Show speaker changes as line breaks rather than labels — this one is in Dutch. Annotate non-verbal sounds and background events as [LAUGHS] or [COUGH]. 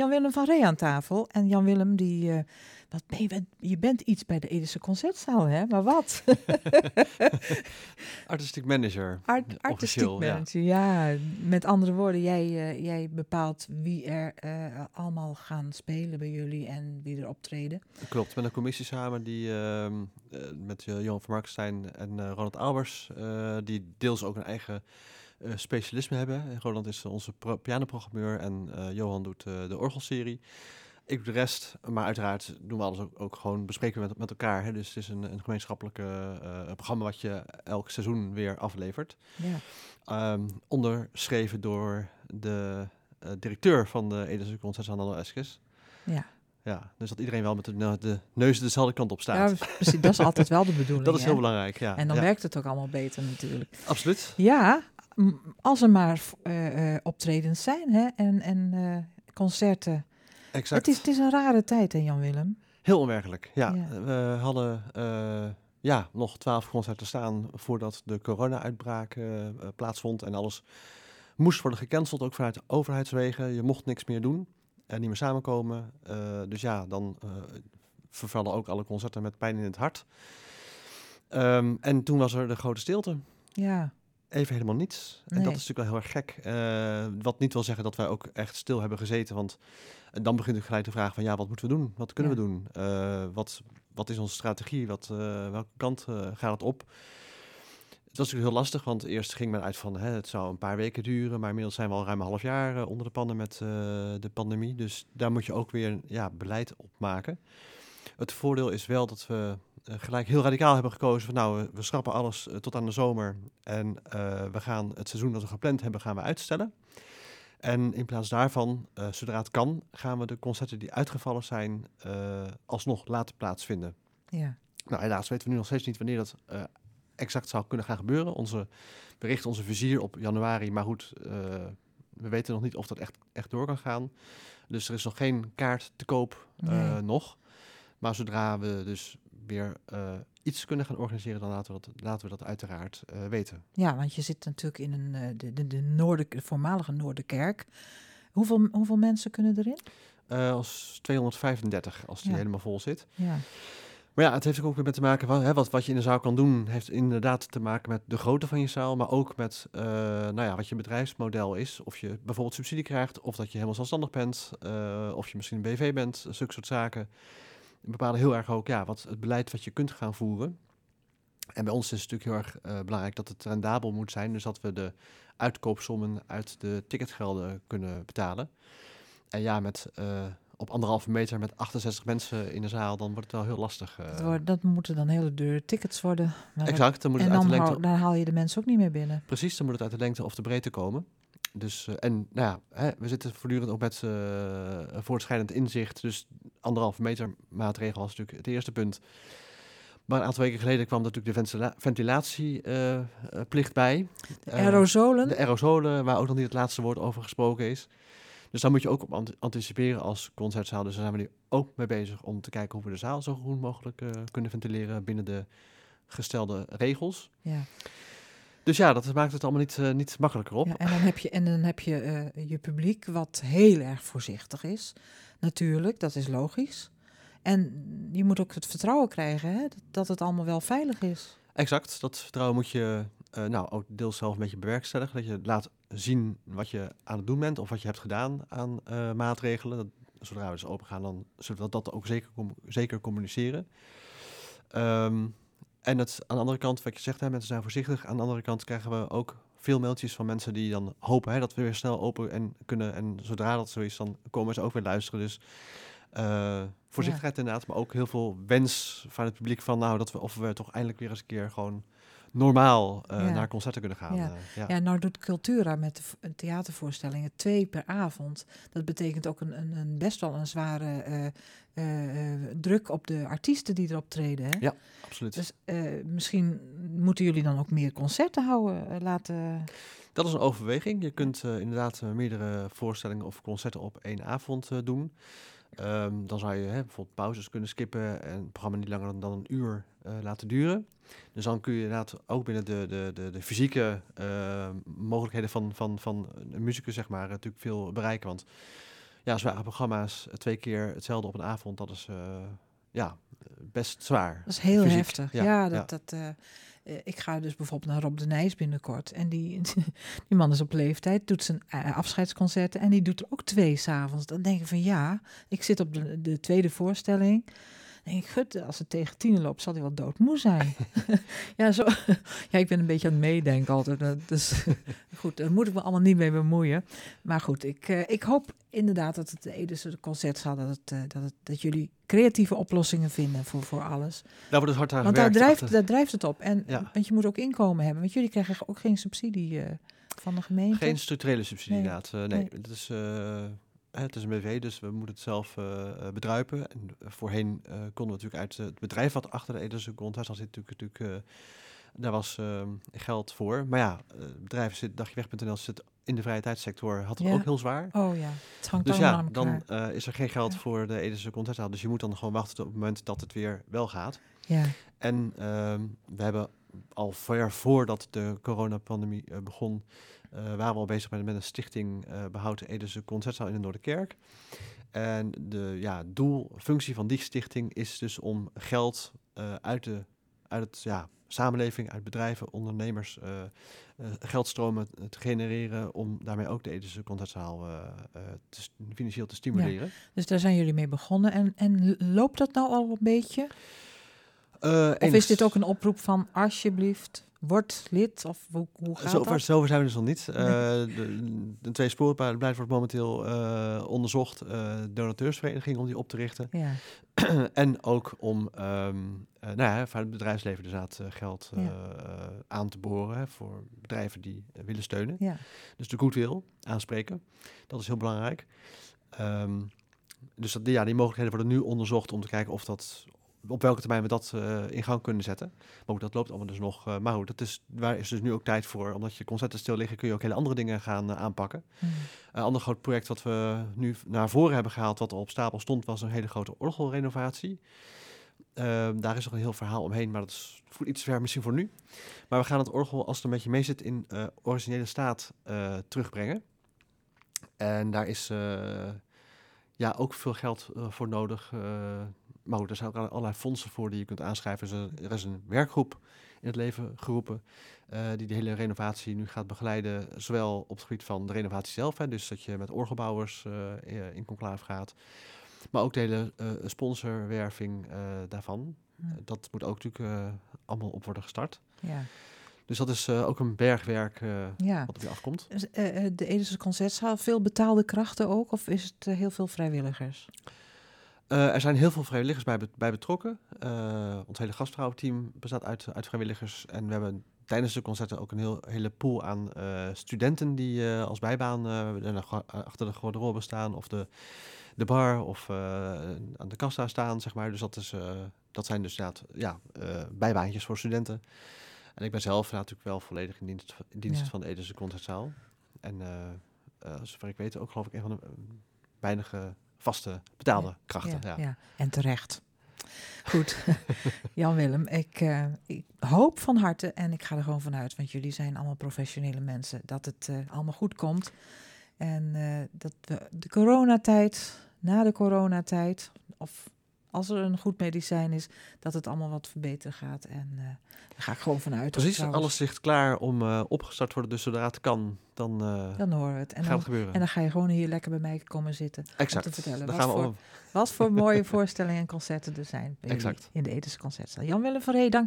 Jan-Willem van Ree aan tafel. En Jan-Willem, die, uh, wat ben je, je bent iets bij de Edische Concertzaal, hè? Maar wat? [LAUGHS]
artistiek manager.
Art, artistiek manager, ja. Met andere woorden, jij, uh, jij bepaalt wie er uh, allemaal gaan spelen bij jullie en wie er optreden.
Klopt, met een commissie samen die ehm, met Johan van Markstein en Ronald Albers, die deels ook een eigen uh, specialisme hebben. Roland is onze pianoprogrammeur en uh, Johan doet uh, de orgelserie. Ik doe de rest, maar uiteraard doen we alles ook, ook gewoon bespreken met, met elkaar. Hè. Dus het is een, een gemeenschappelijke programma wat je elk seizoen weer aflevert. Ja. Um, onderschreven door de directeur van de Edese Concertzaal Eskes. Ja. Ja, dus dat iedereen wel met de, de neus dezelfde kant op staat.
Ja, precies. Dat is altijd wel de [LAUGHS] bedoeling.
dat is heel belangrijk, ja.
En dan werkt het ook allemaal beter natuurlijk.
Absoluut.
Ja, als er maar uh, optredens zijn hè, en, en uh, concerten. Exact. Het is, het is een rare tijd, hè, Jan-Willem?
Heel onwerkelijk, ja. We hadden ja, nog twaalf concerten staan voordat de corona-uitbraak plaatsvond. En alles moest worden gecanceld, ook vanuit de overheidswegen. Je mocht niks meer doen en niet meer samenkomen. dus ja, dan vervallen ook alle concerten met pijn in het hart. Um, en toen was er de grote stilte.
Ja
even helemaal niets. En dat is natuurlijk wel heel erg gek. Uh, wat niet wil zeggen dat wij ook echt stil hebben gezeten. Want dan begint ik gelijk de vraag van ja, wat moeten we doen? Wat kunnen we doen? Uh, wat, wat is onze strategie? Wat, welke kant gaat het op? Het was natuurlijk heel lastig, want eerst ging men uit van hè, het zou een paar weken duren. Maar inmiddels zijn we al ruim een half jaar onder de pannen met de pandemie. Dus daar moet je ook weer ja, beleid op maken. Het voordeel is wel dat we eh, gelijk heel radicaal hebben gekozen van nou, we, schrappen alles eh, tot aan de zomer en eh, we gaan het seizoen dat we gepland hebben, gaan we uitstellen. En in plaats daarvan, zodra het kan, gaan we de concerten die uitgevallen zijn alsnog laten plaatsvinden. Ja. Nou, helaas weten we nu nog steeds niet wanneer dat exact zou kunnen gaan gebeuren. Onze bericht, onze vizier op januari, maar goed, we weten nog niet of dat echt, echt door kan gaan. Dus er is nog geen kaart te koop nog. Maar zodra we dus weer uh, iets kunnen gaan organiseren, dan laten we dat, laten we dat uiteraard uh, weten.
Ja, want je zit natuurlijk in een, uh, de, de, de, Noorden, de voormalige Noorderkerk. Hoeveel, hoeveel mensen kunnen erin?
als 235, als die helemaal vol zit. Ja. Maar ja, het heeft ook weer met te maken van hè, wat, wat je in de zaal kan doen, heeft inderdaad te maken met de grootte van je zaal, maar ook met nou ja, wat je bedrijfsmodel is. Of je bijvoorbeeld subsidie krijgt, of dat je helemaal zelfstandig bent, of je misschien een BV bent, zulke soort zaken bepalen heel erg ook ja, wat het beleid wat je kunt gaan voeren. En bij ons is het natuurlijk heel erg uh, belangrijk dat het rendabel moet zijn. Dus dat we de uitkoopsommen uit de ticketgelden kunnen betalen. En ja, met uh, op anderhalve meter met 68 mensen in de zaal, dan wordt het wel heel lastig.
Uh. Dat, wordt, dat, moeten dan hele dure tickets worden.
exact. Dan moet
het uit
dan, de lengte...
haal, dan haal je de mensen ook niet meer binnen.
Precies, dan moet het uit de lengte of de breedte komen. Dus, uh, en nou ja, hè, we zitten voortdurend ook met uh, voortschrijdend inzicht. Dus anderhalve meter maatregel was natuurlijk het eerste punt. Maar een aantal weken geleden kwam natuurlijk de ventilatieplicht uh, bij.
De aerosolen?
de aerosolen, waar ook nog niet het laatste woord over gesproken is. Dus daar moet je ook op anticiperen als concertzaal. Dus daar zijn we nu ook mee bezig om te kijken hoe we de zaal zo goed mogelijk kunnen ventileren binnen de gestelde regels. Ja. Dus ja, dat maakt het allemaal niet, uh, niet makkelijker op. Ja,
en dan heb je, en dan heb je uh, je publiek wat heel erg voorzichtig is. Natuurlijk, dat is logisch. En je moet ook het vertrouwen krijgen hè, dat het allemaal wel veilig is.
Exact, dat vertrouwen moet je uh, nou, ook deels zelf een beetje bewerkstelligen. Dat je laat zien wat je aan het doen bent of wat je hebt gedaan aan maatregelen. Dat, zodra we dus open gaan, dan zullen we dat ook zeker, zeker communiceren. Um, en het, aan de andere kant, wat je zegt, hè, mensen zijn voorzichtig. Aan de andere kant krijgen we ook veel mailtjes van mensen die dan hopen hè, dat we weer snel open en kunnen. En zodra dat zo is, dan komen ze ook weer luisteren. Dus uh, voorzichtigheid inderdaad, maar ook heel veel wens van het publiek van nou dat we of we toch eindelijk weer eens een keer gewoon normaal uh, naar concerten kunnen gaan.
Ja.
Uh,
ja. ja, nou doet Cultura met de theatervoorstellingen twee per avond. Dat betekent ook een, een, een best wel een zware uh, druk op de artiesten die erop treden. Hè?
Ja, absoluut.
Dus misschien moeten jullie dan ook meer concerten houden, laten...
Dat is een overweging. Je kunt inderdaad meerdere voorstellingen of concerten op één avond doen. Um, dan zou je hè, bijvoorbeeld pauzes kunnen skippen en het programma niet langer dan een uur uh, laten duren. Dus dan kun je inderdaad ook binnen de, de, de, de fysieke uh, mogelijkheden van, van, van een muzikus, zeg maar, natuurlijk veel bereiken. Want ja, zware programma's, twee keer hetzelfde op een avond, dat is ja, best zwaar.
Dat is heel heftig. Ja, dat, dat, ik ga dus bijvoorbeeld naar Rob de Nijs binnenkort. En die, [LAUGHS] die man is op leeftijd, doet zijn afscheidsconcerten en die doet er ook twee s'avonds. Dan denk ik van ja, ik zit op de, de tweede voorstelling denk ik, gut, als het tegen tien loopt, zal hij wel doodmoe zijn. [LAUGHS] ja, zo, [LAUGHS] ja, ik ben een beetje aan het meedenken altijd. Dus [LAUGHS] goed, daar moet ik me allemaal niet mee bemoeien. Maar goed, ik, uh, ik hoop inderdaad dat het Edese concertzaal, dat, het, uh, dat, het, dat jullie creatieve oplossingen vinden voor, voor alles.
Daar wordt het hard aan
Want daar drijft, daar drijft het op. En, ja. Want je moet ook inkomen hebben. Want jullie krijgen ook geen subsidie uh, van de gemeente.
Geen structurele subsidie, nee. inderdaad. nee, nee, dat is het is een BV, dus we moeten het zelf uh, bedruipen. En voorheen uh, konden we natuurlijk uit het bedrijf wat achter de Ederse grondhuis zit, natuurlijk, natuurlijk daar was geld voor. Maar ja, het bedrijf zit, dagjeweg.nl zit in de vrije tijdssector, had het ook heel zwaar.
Oh ja, het hangt
Dus ja, dan is er geen geld voor de Ederse grondhuis. Dus je moet dan gewoon wachten op het moment dat het weer wel gaat.
Ja.
En ehm, we hebben al ver voordat de coronapandemie begon waren we al bezig met, met een stichting uh, Behoud Edese Concertzaal in de Noorderkerk. En de ja, doel, functie van die stichting is dus om geld uh, uit, de, uit het ja, samenleving, uit bedrijven, ondernemers, geldstromen te genereren om daarmee ook de Edese Concertzaal te, financieel te stimuleren. Ja,
dus daar zijn jullie mee begonnen. En, en loopt dat nou al een beetje? of is dit ook een oproep van alsjeblieft wordt lid? Of hoe, hoe gaat
zover,
dat?
Zover zijn we dus nog niet. Uh, de, de twee spoorpaden wordt momenteel uh, onderzocht. Uh, donateursvereniging om die op te richten.
Ja. [CLEARS THROAT]
en ook om um, nou ja, van het bedrijfsleven inderdaad geld ja. aan te boren hè, voor bedrijven die willen steunen.
Ja.
Dus de goodwill aanspreken. Dat is heel belangrijk. Um, dus dat, ja, die mogelijkheden worden nu onderzocht om te kijken of dat, op welke termijn we dat uh, in gang kunnen zetten. Maar ook dat loopt allemaal dus nog. Uh, maar goed, dat is, waar is dus nu ook tijd voor. Omdat je concerten stil liggen, kun je ook hele andere dingen gaan uh, aanpakken.
Mm.
Een ander groot project wat we nu naar voren hebben gehaald, wat al op stapel stond, was een hele grote orgelrenovatie. Ehm, daar is nog een heel verhaal omheen, maar dat is voor iets ver misschien voor nu. Maar we gaan het orgel, als het een beetje mee zit, in originele staat terugbrengen. En daar is ja, ook veel geld voor nodig maar goed, er zijn ook allerlei fondsen voor die je kunt aanschrijven. Dus er is een werkgroep in het leven geroepen uh, die de hele renovatie nu gaat begeleiden. Zowel op het gebied van de renovatie zelf, hè, dus dat je met orgelbouwers uh, in conclave gaat. Maar ook de hele uh, sponsorwerving daarvan. dat moet ook natuurlijk allemaal op worden gestart.
Ja.
Dus dat is ook een bergwerk ja. wat er weer afkomt.
de Edische Concertzaal, veel betaalde krachten ook? Of is het heel veel vrijwilligers?
Uh, er zijn heel veel vrijwilligers bij, bij betrokken. Uh, ons hele gastvrouwenteam bestaat uit, uit vrijwilligers. En we hebben tijdens de concerten ook een heel, hele pool aan uh, studenten die als bijbaan achter de garderobe staan. Of de, de bar of aan de kassa staan, zeg maar. Dus dat, is, dat zijn dus ja, bijbaantjes voor studenten. En ik ben zelf natuurlijk wel volledig in dienst, in dienst van de Edese Concertzaal. En zover ik weet ook geloof ik een van de weinige vaste betaalde krachten.
Ja, en terecht. Goed, [LAUGHS] Jan Willem, ik, uh, ik, hoop van harte en ik ga er gewoon vanuit, want jullie zijn allemaal professionele mensen, dat het uh, allemaal goed komt. En uh, dat we de coronatijd, na de coronatijd, of als er een goed medicijn is, dat het allemaal wat verbeteren gaat. En uh, daar ga ik gewoon vanuit.
Precies, alles ligt klaar om uh, opgestart te worden. Dus zodra het kan, dan, uh,
dan horen we het. En
gaat
dan,
het gebeuren.
En dan ga je gewoon hier lekker bij mij komen zitten.
Exact.
Om te vertellen
dan
wat,
gaan we
voor, wat voor mooie voorstellingen en concerten er zijn.
Exact.
In de Ethische Concertzaal. Jan-Willem van Ree, dank